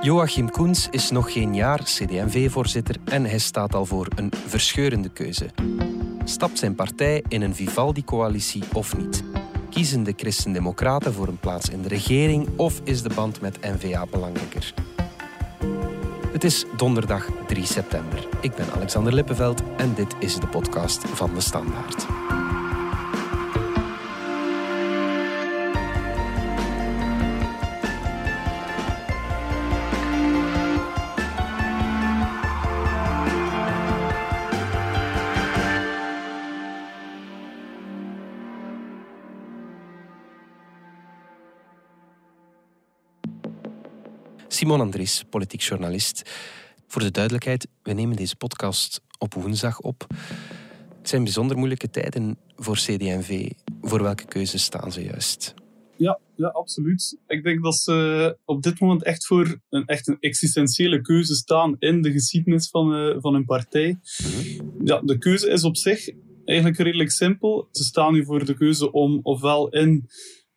Joachim Koens is nog geen jaar CD&V-voorzitter en hij staat al voor een verscheurende keuze. Stapt zijn partij in een Vivaldi-coalitie of niet? Kiezen de Christen-Democraten voor een plaats in de regering of is de band met N-VA belangrijker? Het is donderdag 3 september. Ik ben Alexander Lippenveld en dit is de podcast van de Standaard. Simon Andries, politiek journalist. Voor de duidelijkheid, we nemen deze podcast op woensdag op. Het zijn bijzonder moeilijke tijden voor CD&V. Voor welke keuzes staan ze juist? Ja, ja, absoluut. Ik denk dat ze op dit moment echt voor een, echt een existentiële keuze staan in de geschiedenis van, uh, van hun partij. Ja, de keuze is op zich eigenlijk redelijk simpel. Ze staan nu voor de keuze om ofwel in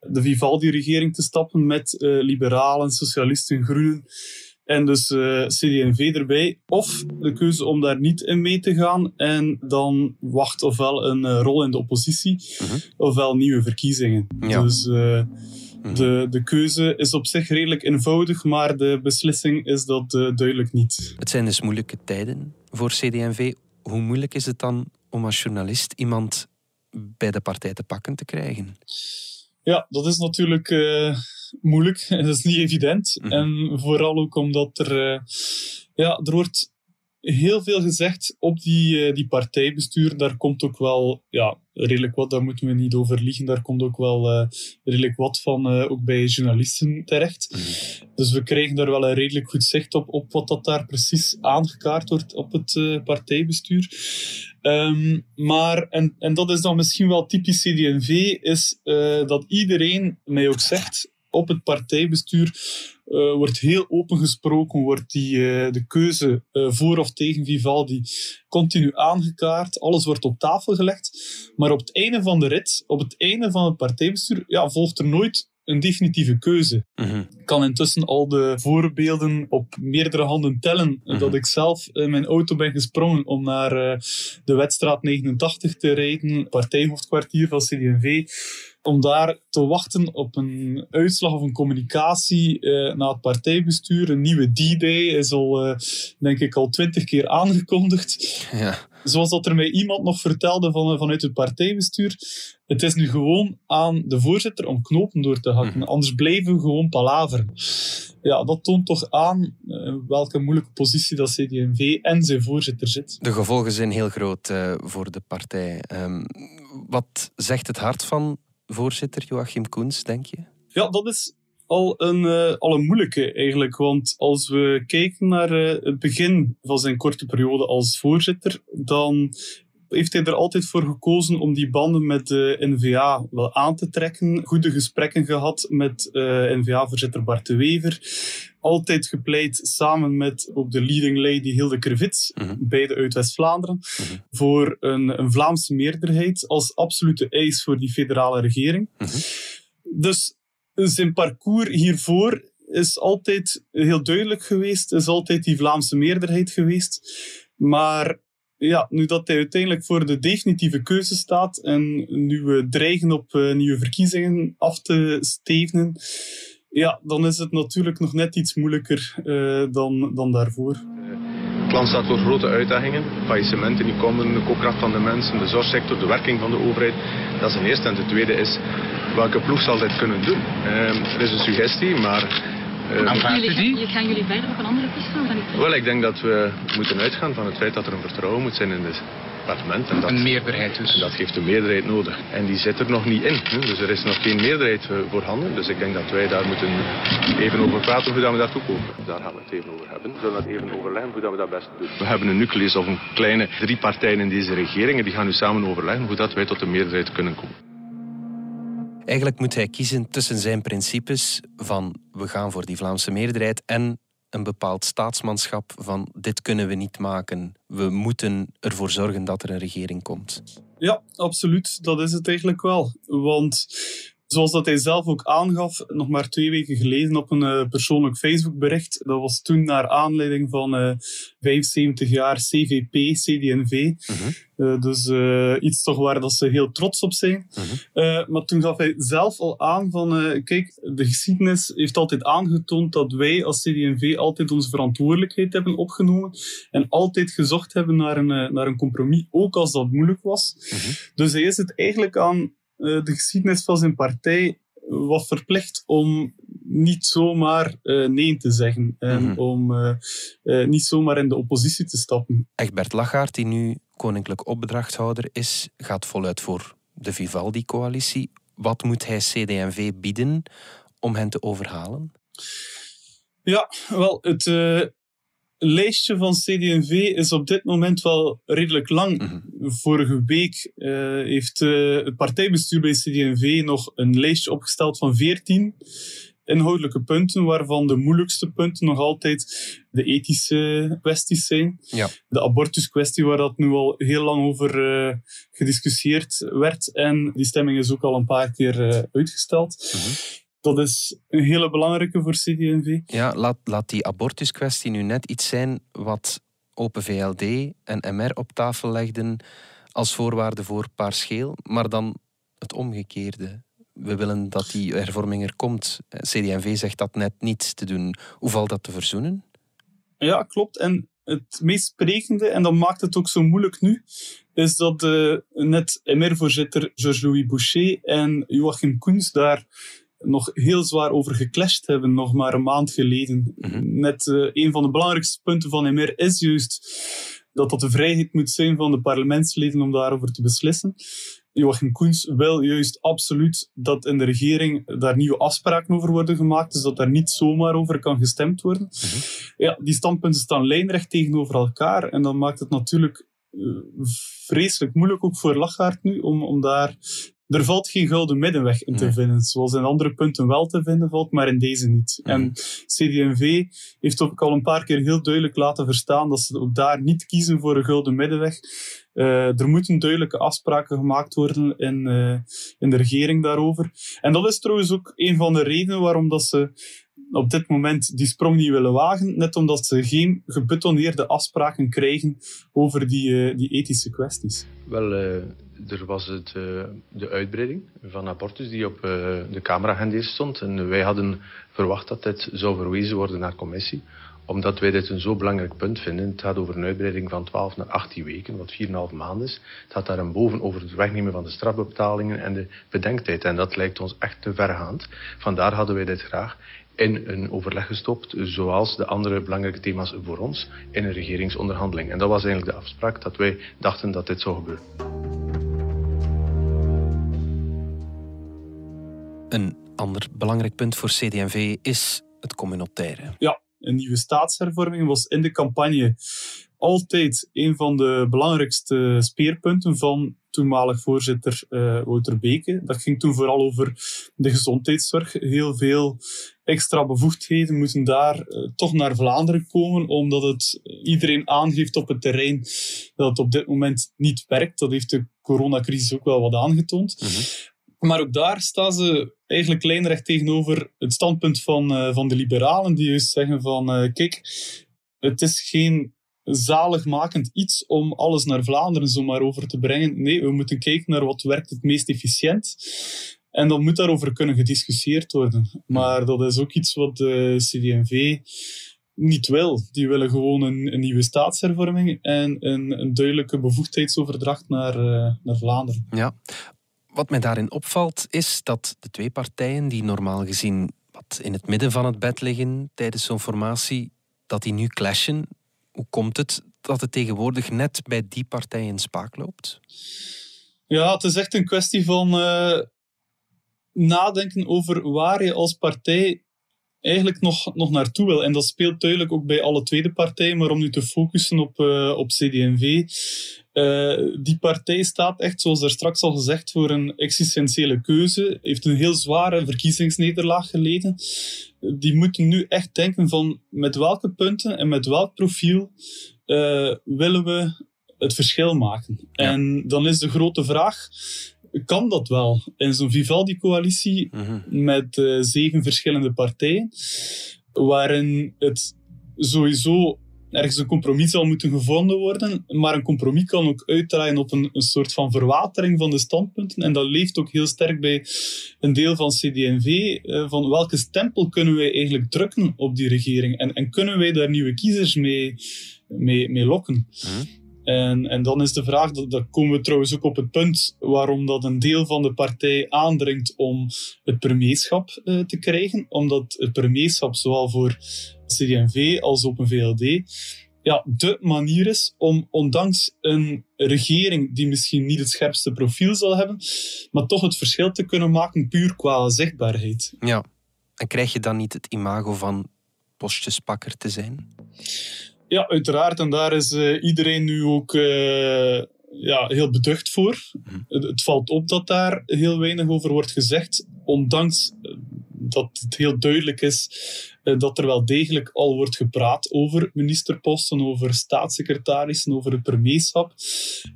de Vivaldi-regering te stappen met uh, liberalen, socialisten, groenen en dus uh, CD&V erbij. Of de keuze om daar niet in mee te gaan en dan wacht ofwel een uh, rol in de oppositie, uh-huh. ofwel nieuwe verkiezingen. Ja. Dus uh, de, de keuze is op zich redelijk eenvoudig, maar de beslissing is dat duidelijk niet. Het zijn dus moeilijke tijden voor CD&V. Hoe moeilijk is het dan om als journalist iemand bij de partij te pakken te krijgen? Ja, dat is natuurlijk uh, moeilijk. Dat is niet evident. Mm -hmm. En vooral ook omdat er, uh, ja, er wordt heel veel gezegd op die, uh, die partijbestuur. Daar komt ook wel ja, redelijk wat, daar moeten we niet over liegen. Daar komt ook wel redelijk wat van ook bij journalisten terecht. -hmm. Dus we krijgen daar wel een redelijk goed zicht op, op wat dat daar precies aangekaart wordt op het partijbestuur. Um, maar, en, en dat is dan misschien wel typisch CD&V, is dat iedereen mij ook zegt, op het partijbestuur uh, wordt heel open gesproken, wordt die, uh, de keuze voor of tegen Vivaldi continu aangekaart, alles wordt op tafel gelegd. Maar op het einde van de rit, op het einde van het partijbestuur, ja, volgt er nooit een definitieve keuze. Mm-hmm. Ik kan intussen al de voorbeelden op meerdere handen tellen dat ik zelf in mijn auto ben gesprongen om naar de Wetstraat 89 te rijden, partijhoofdkwartier van CD&V, om daar te wachten op een uitslag of een communicatie uh, naar het partijbestuur. Een nieuwe D-Day is al, uh, denk ik, al twintig keer aangekondigd. Ja. Zoals dat er mij iemand nog vertelde van, vanuit het partijbestuur. Het is nu gewoon aan de voorzitter om knopen door te hakken. Mm. Anders blijven we gewoon palaveren. Ja, dat toont toch aan uh, welke moeilijke positie dat CD&V en zijn voorzitter zit. De gevolgen zijn heel groot voor de partij. Um, wat zegt het hart van voorzitter Joachim Koens, denk je? Ja, dat is al een, uh, al een moeilijke eigenlijk. Want als we kijken naar uh, het begin van zijn korte periode als voorzitter, dan heeft hij er altijd voor gekozen om die banden met de NVA wel aan te trekken. Goede gesprekken gehad met uh, NVA-voorzitter Bart de Wever. Altijd gepleit samen met ook de leading lady Hilde Krevits, Mhm. beide uit West-Vlaanderen, Mhm. voor een, een Vlaamse meerderheid als absolute eis voor die federale regering. Mhm. Dus zijn parcours hiervoor is altijd heel duidelijk geweest, is altijd die Vlaamse meerderheid geweest. Maar ja, nu dat hij uiteindelijk voor de definitieve keuze staat en nu we dreigen op uh, nieuwe verkiezingen af te stevenen, ja, dan is het natuurlijk nog net iets moeilijker uh, dan, dan daarvoor. Het land staat voor grote uitdagingen. Faillissementen die komen, de koopkracht van de mensen, de zorgsector, de werking van de overheid. Dat is een eerste. En de tweede is, welke ploeg zal dit kunnen doen? Uh, er is een suggestie, maar... Uh, jullie, gaan jullie verder op een andere piste gaan dan ik? Wel, ik denk dat we moeten uitgaan van het feit dat er een vertrouwen moet zijn in het parlement. En dat, een meerderheid dus. En dat heeft een meerderheid nodig. En die zit er nog niet in. Hè? Dus er is nog geen meerderheid voorhanden. Dus ik denk dat wij daar moeten even over praten hoe dat we daartoe komen. Daar gaan we het even over hebben. We zullen dat even overleggen hoe dat we dat best doen. We hebben een nucleus of een kleine drie partijen in deze regering. En die gaan nu samen overleggen hoe dat wij tot een meerderheid kunnen komen. Eigenlijk moet hij kiezen tussen zijn principes van we gaan voor die Vlaamse meerderheid en een bepaald staatsmanschap van dit kunnen we niet maken. We moeten ervoor zorgen dat er een regering komt. Ja, absoluut. Dat is het eigenlijk wel. Want Zoals dat hij zelf ook aangaf, nog maar twee weken geleden op een uh, persoonlijk Facebook-bericht. Dat was toen naar aanleiding van uh, 75 jaar CVP, CD&V. Uh, dus uh, iets toch waar dat ze heel trots op zijn. Uh, maar toen gaf hij zelf al aan van, kijk, de geschiedenis heeft altijd aangetoond dat wij als CD&V altijd onze verantwoordelijkheid hebben opgenomen en altijd gezocht hebben naar een, naar een compromis, ook als dat moeilijk was. Dus hij is het eigenlijk aan de geschiedenis van zijn partij was verplicht om niet zomaar uh, nee te zeggen en mm -hmm. om uh, uh, niet zomaar in de oppositie te stappen. Egbert Lachaert, die nu koninklijk opdrachthouder is, gaat voluit voor de Vivaldi-coalitie. Wat moet hij CD&V bieden om hen te overhalen? Ja, wel, het lijstje van CD&V is op dit moment wel redelijk lang. Mm -hmm. Vorige week heeft het partijbestuur bij CD&V nog een lijstje opgesteld van 14 inhoudelijke punten, waarvan de moeilijkste punten nog altijd de ethische kwesties zijn. Ja. De abortuskwestie, waar dat nu al heel lang over uh, gediscussieerd werd. En die stemming is ook al een paar keer uitgesteld. Mhm. Dat is een hele belangrijke voor CD&V. Ja, laat, laat die abortuskwestie nu net iets zijn wat Open VLD en MR op tafel legden als voorwaarde voor Paarscheel, maar dan het omgekeerde we willen dat die hervorming er komt. CD&V zegt dat net niet te doen. Hoe valt dat te verzoenen? Ja, klopt. En het meest sprekende, en dat maakt het ook zo moeilijk nu, is dat uh, net MR-voorzitter Georges-Louis Boucher en Joachim Koens daar nog heel zwaar over geclashed hebben, nog maar een maand geleden. Mm -hmm. Net uh, een van de belangrijkste punten van MR is juist dat dat de vrijheid moet zijn van de parlementsleden om daarover te beslissen. Joachim Koens wil juist absoluut dat in de regering daar nieuwe afspraken over worden gemaakt, dus dat daar niet zomaar over kan gestemd worden. Mm -hmm. Ja, die standpunten staan lijnrecht tegenover elkaar en dan maakt het natuurlijk uh, vreselijk moeilijk ook voor Lachaert nu om, om daar er valt geen gouden middenweg in te Nee. vinden. Zoals in andere punten wel te vinden valt, maar in deze niet. Mhm. En CD&V heeft ook al een paar keer heel duidelijk laten verstaan dat ze ook daar niet kiezen voor een gouden middenweg. Uh, er moeten duidelijke afspraken gemaakt worden in, uh, in de regering daarover. En dat is trouwens ook een van de redenen waarom dat ze op dit moment die sprong niet willen wagen. Net omdat ze geen gebetonneerde afspraken krijgen over die, uh, die ethische kwesties. Wel, er was het, de uitbreiding van abortus die op de Kameragenda stond. En wij hadden verwacht dat dit zou verwezen worden naar commissie omdat wij dit een zo belangrijk punt vinden. Het gaat over een uitbreiding van 12 naar 18 weken, wat 4,5 maanden is. Het gaat daarboven over het wegnemen van de strafbetalingen en de bedenktijd. En dat lijkt ons echt te vergaand. Vandaar hadden wij dit graag in een overleg gestopt, zoals de andere belangrijke thema's voor ons, in een regeringsonderhandeling. En dat was eigenlijk de afspraak dat wij dachten dat dit zou gebeuren. Een ander belangrijk punt voor CD&V is het communautaire. Ja, een nieuwe staatshervorming was in de campagne altijd een van de belangrijkste speerpunten van toenmalig voorzitter uh, Wouter Beke. Dat ging toen vooral over de gezondheidszorg. Heel veel extra bevoegdheden moeten daar uh, toch naar Vlaanderen komen, omdat het iedereen aangeeft op het terrein dat het op dit moment niet werkt. Dat heeft de coronacrisis ook wel wat aangetoond. Mm -hmm. Maar ook daar staan ze eigenlijk lijnrecht tegenover het standpunt van, uh, van de liberalen, die juist zeggen van, kijk, het is geen zaligmakend iets om alles naar Vlaanderen zomaar over te brengen. Nee, we moeten kijken naar wat werkt het meest efficiënt. En dan moet daarover kunnen gediscussieerd worden. Maar dat is ook iets wat de CD&V niet wil. Die willen gewoon een, nieuwe staatshervorming en een, een duidelijke bevoegdheidsoverdracht naar, uh, naar Vlaanderen. Ja. Wat mij daarin opvalt is dat de twee partijen die normaal gezien wat in het midden van het bed liggen tijdens zo'n formatie, dat die nu clashen. Hoe komt het dat het tegenwoordig net bij die partij in spaak loopt? Ja, het is echt een kwestie van uh, nadenken over waar je als partij eigenlijk nog, nog naartoe wil. En dat speelt duidelijk ook bij alle tweede partijen, maar om nu te focussen op, uh, op CD&V. Uh, die partij staat echt, zoals er straks al gezegd, voor een existentiële keuze. Heeft een heel zware verkiezingsnederlaag geleden. Die moeten nu echt denken van met welke punten en met welk profiel uh, willen we het verschil maken. Ja. En dan is de grote vraag, kan dat wel. In zo'n Vivaldi-coalitie Mhm. met eh, zeven verschillende partijen, waarin het sowieso ergens een compromis zal moeten gevonden worden, maar een compromis kan ook uitdraaien op een, een soort van verwatering van de standpunten. En dat leeft ook heel sterk bij een deel van CD&V, eh, van welke stempel kunnen wij eigenlijk drukken op die regering en, en kunnen wij daar nieuwe kiezers mee, mee, mee lokken. Mhm. En, en dan is de vraag, dat, komen we trouwens ook op het punt waarom dat een deel van de partij aandringt om het premierschap eh, te krijgen. Omdat het premierschap zowel voor CD&V als Open VLD ja, de manier is om ondanks een regering die misschien niet het scherpste profiel zal hebben, maar toch het verschil te kunnen maken puur qua zichtbaarheid. Ja. En krijg je dan niet het imago van postjespakker te zijn? Ja, uiteraard. En daar is eh, iedereen nu ook eh, ja, heel beducht voor. Mhm. Het, het valt op dat daar heel weinig over wordt gezegd, ondanks eh, dat het heel duidelijk is dat er wel degelijk al wordt gepraat over ministerposten, over staatssecretarissen, over het premierschap.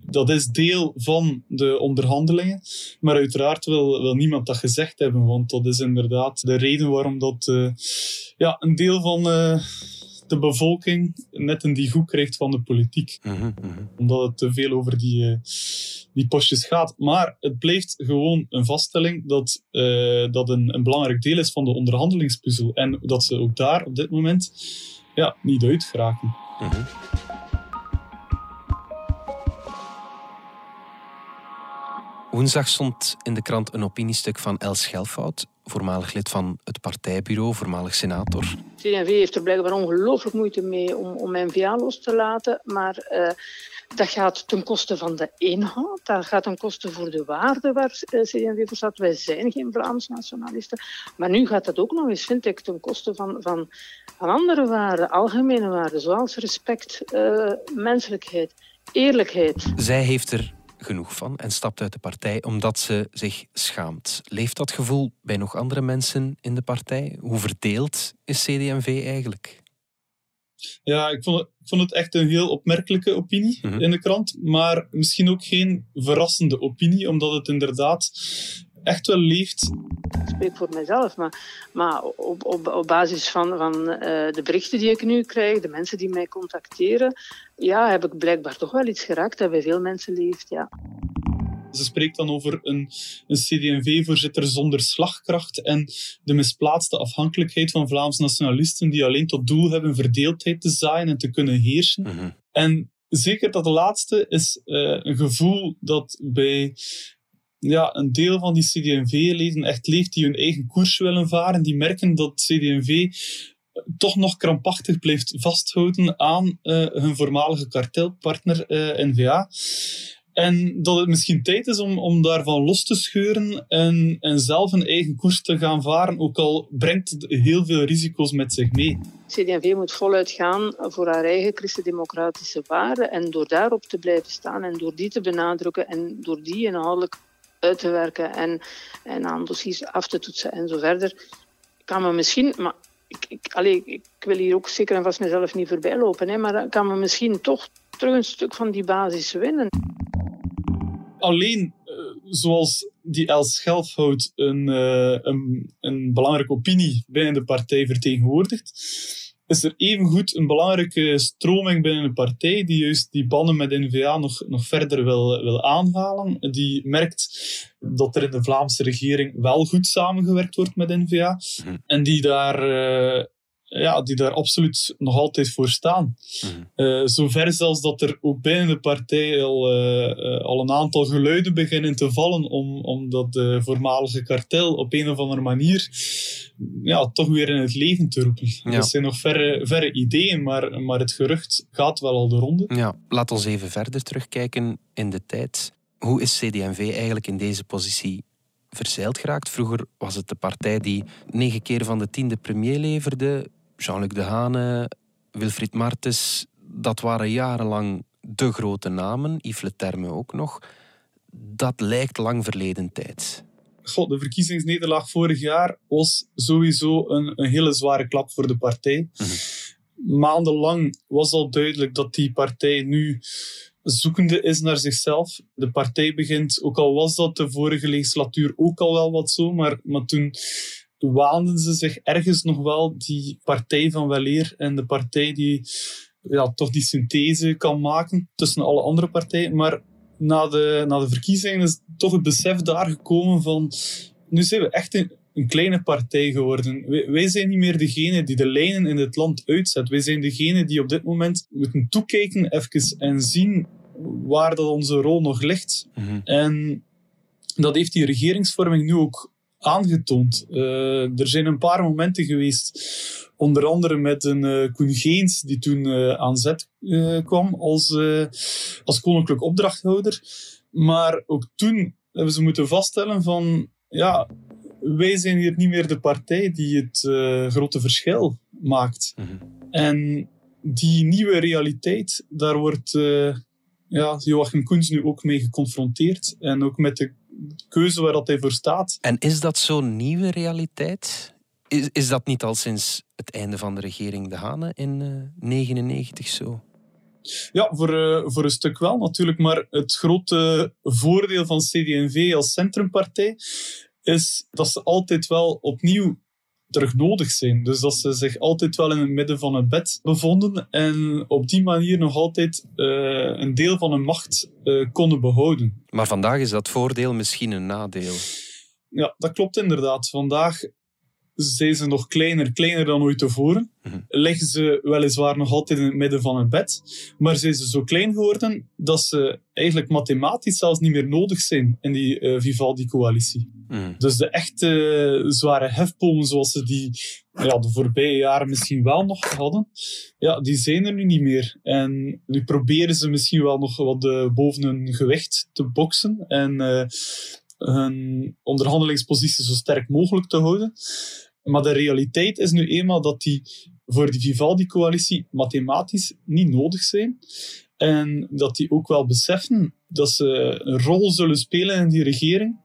Dat is deel van de onderhandelingen. Maar uiteraard wil, wil niemand dat gezegd hebben, want dat is inderdaad de reden waarom dat ja, een deel van de bevolking net een die goed krijgt van de politiek Mhm, mhm. omdat het te veel over die, eh, die postjes gaat. Maar het blijft gewoon een vaststelling dat eh, dat een, een belangrijk deel is van de onderhandelingspuzzel. En dat ze ook daar op dit moment ja, niet uit geraken. Mhm. Woensdag stond in de krant een opiniestuk van Els Schelfout, voormalig lid van het partijbureau, voormalig senator. CD&V heeft er blijkbaar ongelooflijk moeite mee om, om N-VA los te laten. Maar eh, dat gaat ten koste van de inhoud. Dat gaat ten koste voor de waarde waar eh, CD&V voor staat. Wij zijn geen Vlaams nationalisten. Maar nu gaat dat ook nog eens, vind ik, ten koste van, van, van andere waarden. Algemene waarden, zoals respect, eh, menselijkheid, eerlijkheid. Zij heeft er genoeg van en stapt uit de partij omdat ze zich schaamt. Leeft dat gevoel bij nog andere mensen in de partij? Hoe verdeeld is CD&V eigenlijk? Ja, ik vond, het, ik vond het echt een heel opmerkelijke opinie Mhm. in de krant. Maar misschien ook geen verrassende opinie, omdat het inderdaad echt wel leeft Ik spreek voor mezelf, maar, maar op, op, op basis van, van eh, de berichten die ik nu krijg, de mensen die mij contacteren, ja, heb ik blijkbaar toch wel iets geraakt dat bij veel mensen leeft. Ja. Ze spreekt dan over een, een CD&V-voorzitter zonder slagkracht en de misplaatste afhankelijkheid van Vlaams nationalisten die alleen tot doel hebben verdeeldheid te zaaien en te kunnen heersen. Mhm. En zeker dat laatste is eh, een gevoel dat bij ja, een deel van die CD&V-leden echt leeft, die hun eigen koers willen varen, die merken dat CD&V toch nog krampachtig blijft vasthouden aan eh, hun voormalige kartelpartner eh, N-VA. En dat het misschien tijd is om, om daarvan los te scheuren en, en zelf een eigen koers te gaan varen, ook al brengt het heel veel risico's met zich mee. CD&V moet voluit gaan voor haar eigen christendemocratische waarden en door daarop te blijven staan en door die te benadrukken en door die inhoudelijk uit te werken en, en aan dossiers af te toetsen en zo verder, kan me misschien, maar ik, ik, wil hier ook zeker en vast mezelf niet voorbij lopen, hè, maar kan me misschien toch terug een stuk van die basis winnen. Alleen, eh, zoals die Els Schelfhout een, eh, een, een belangrijke opinie binnen de partij vertegenwoordigt, is er evengoed een belangrijke stroming binnen de partij die juist die bannen met N-VA nog, nog verder wil, wil aanhalen. Die merkt dat er in de Vlaamse regering wel goed samengewerkt wordt met N-VA Mhm. en die daar, eh, ja, die daar absoluut nog altijd voor staan. Eh, zover zelfs dat er ook binnen de partij al, eh, eh, al een aantal geluiden beginnen te vallen om, om dat voormalige kartel op een of andere manier ja, toch weer in het leven te roepen. Ja. Dat zijn nog verre, verre ideeën, maar, maar het gerucht gaat wel al de ronde. Ja, laat ons even verder terugkijken in de tijd. Hoe is CD&V eigenlijk in deze positie verzeild geraakt? Vroeger was het de partij die negen keer van de tien de premier leverde. Jean-Luc Dehane, Wilfried Martens, dat waren jarenlang de grote namen. Yves Le Terme ook nog. Dat lijkt lang verleden tijd. God, de verkiezingsnederlaag vorig jaar was sowieso een, een hele zware klap voor de partij. Maandenlang was al duidelijk dat die partij nu zoekende is naar zichzelf. De partij begint, ook al was dat de vorige legislatuur ook al wel wat zo, maar, maar toen waanden ze zich ergens nog wel die partij van weleer en de partij die ja, toch die synthese kan maken tussen alle andere partijen. Maar na de, na de verkiezingen is toch het besef daar gekomen van nu zijn we echt een, een kleine partij geworden. Wij, wij, zijn niet meer degene die de lijnen in het land uitzet. Wij zijn degene die op dit moment moeten toekijken even en zien waar dat onze rol nog ligt. Mhm. En dat heeft die regeringsvorming nu ook aangetoond. Uh, er zijn een paar momenten geweest, onder andere met een uh, Koen Geens, die toen uh, aan zet kwam als, als koninklijk opdrachthouder. Maar ook toen hebben ze moeten vaststellen van, ja, wij zijn hier niet meer de partij die het grote verschil maakt. Mhm. En die nieuwe realiteit, daar wordt ja, Joachim Koens nu ook mee geconfronteerd. En ook met de keuze waar dat hij voor staat. En is dat zo'n nieuwe realiteit? Is, is dat niet al sinds het einde van de regering De Hane in 1999 zo? Ja, voor, uh, voor een stuk wel natuurlijk. Maar het grote voordeel van CD&V als centrumpartij is dat ze altijd wel opnieuw terug nodig zijn. Dus dat ze zich altijd wel in het midden van het bed bevonden en op die manier nog altijd uh, een deel van hun macht uh, konden behouden. Maar vandaag is dat voordeel misschien een nadeel. Ja, dat klopt inderdaad. Vandaag zijn ze nog kleiner, kleiner dan ooit tevoren. Mhm. Liggen ze weliswaar nog altijd in het midden van het bed, maar zijn ze zo klein geworden dat ze eigenlijk mathematisch zelfs niet meer nodig zijn in die uh, Vivaldi-coalitie. Mhm. Dus de echte uh, zware hefbomen zoals ze die ja, de voorbije jaren misschien wel nog hadden, ja, die zijn er nu niet meer. En nu proberen ze misschien wel nog wat uh, boven hun gewicht te boksen en hun onderhandelingspositie zo sterk mogelijk te houden. Maar de realiteit is nu eenmaal dat die voor die Vivaldi-coalitie mathematisch niet nodig zijn. En dat die ook wel beseffen dat ze een rol zullen spelen in die regering,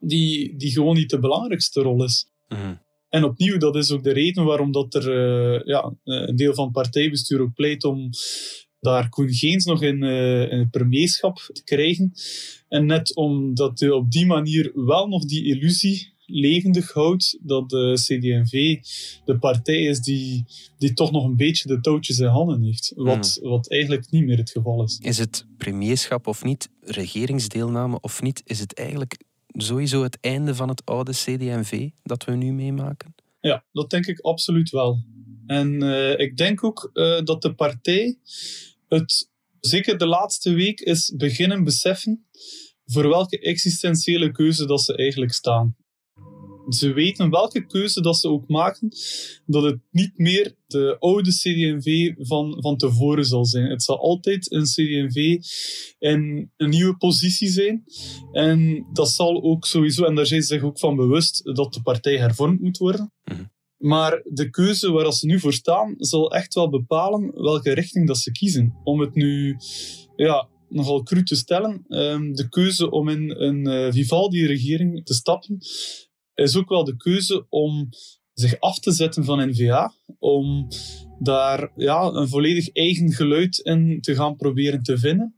die, die gewoon niet de belangrijkste rol is. Mm. En opnieuw, dat is ook de reden waarom dat er uh, ja, een deel van het partijbestuur ook pleit om daar Koen Geens nog in, uh, in het premierschap te krijgen. En net omdat hij op die manier wel nog die illusie levendig houdt dat de CD&V de partij is die, die toch nog een beetje de touwtjes in handen heeft. Wat, Hmm. wat eigenlijk niet meer het geval is. Is het premierschap of niet, regeringsdeelname of niet, is het eigenlijk sowieso het einde van het oude CD&V dat we nu meemaken? Ja, dat denk ik absoluut wel. En uh, ik denk ook uh, dat de partij het zeker de laatste week is beginnen beseffen voor welke existentiële keuze dat ze eigenlijk staan. Ze weten welke keuze dat ze ook maken, dat het niet meer de oude CD&V van, van tevoren zal zijn. Het zal altijd een CD&V in een nieuwe positie zijn. En dat zal ook sowieso, en daar zijn ze zich ook van bewust, dat de partij hervormd moet worden. Mm. Maar de keuze waar ze nu voor staan, zal echt wel bepalen welke richting dat ze kiezen. Om het nu ja, nogal cru te stellen, um, de keuze om in een uh, Vivaldi-regering te stappen, is ook wel de keuze om zich af te zetten van NVA, om daar ja, een volledig eigen geluid in te gaan proberen te vinden.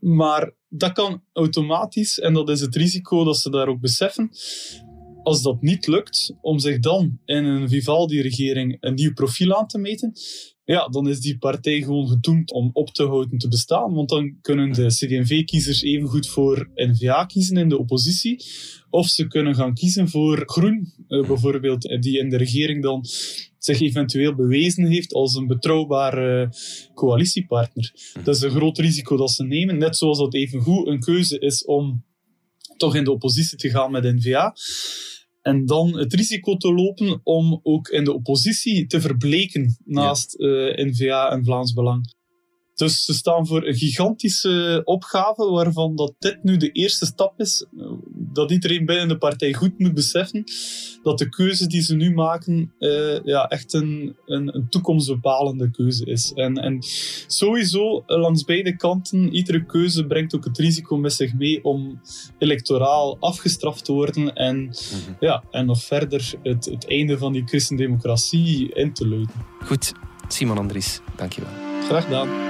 Maar dat kan automatisch, en dat is het risico dat ze daar ook beseffen. Als dat niet lukt, om zich dan in een Vivaldi-regering een nieuw profiel aan te meten, ja, dan is die partij gewoon gedoemd om op te houden te bestaan. Want dan kunnen de CD&V-kiezers evengoed voor N-VA kiezen in de oppositie. Of ze kunnen gaan kiezen voor Groen, uh, bijvoorbeeld, die in de regering dan zich eventueel bewezen heeft als een betrouwbare coalitiepartner. Dat is een groot risico dat ze nemen. Net zoals dat evengoed een keuze is om toch in de oppositie te gaan met N-VA. En dan het risico te lopen om ook in de oppositie te verbleken naast ja. uh, N-VA en Vlaams Belang. Dus ze staan voor een gigantische opgave waarvan dat dit nu de eerste stap is. Dat iedereen binnen de partij goed moet beseffen dat de keuze die ze nu maken uh, ja, echt een, een, een, toekomstbepalende keuze is. En, en sowieso langs beide kanten, iedere keuze brengt ook het risico met zich mee om electoraal afgestraft te worden en, mm -hmm. ja, en nog verder het, het einde van die christendemocratie in te luiden. Goed, Simon Andries, dankjewel. Graag gedaan.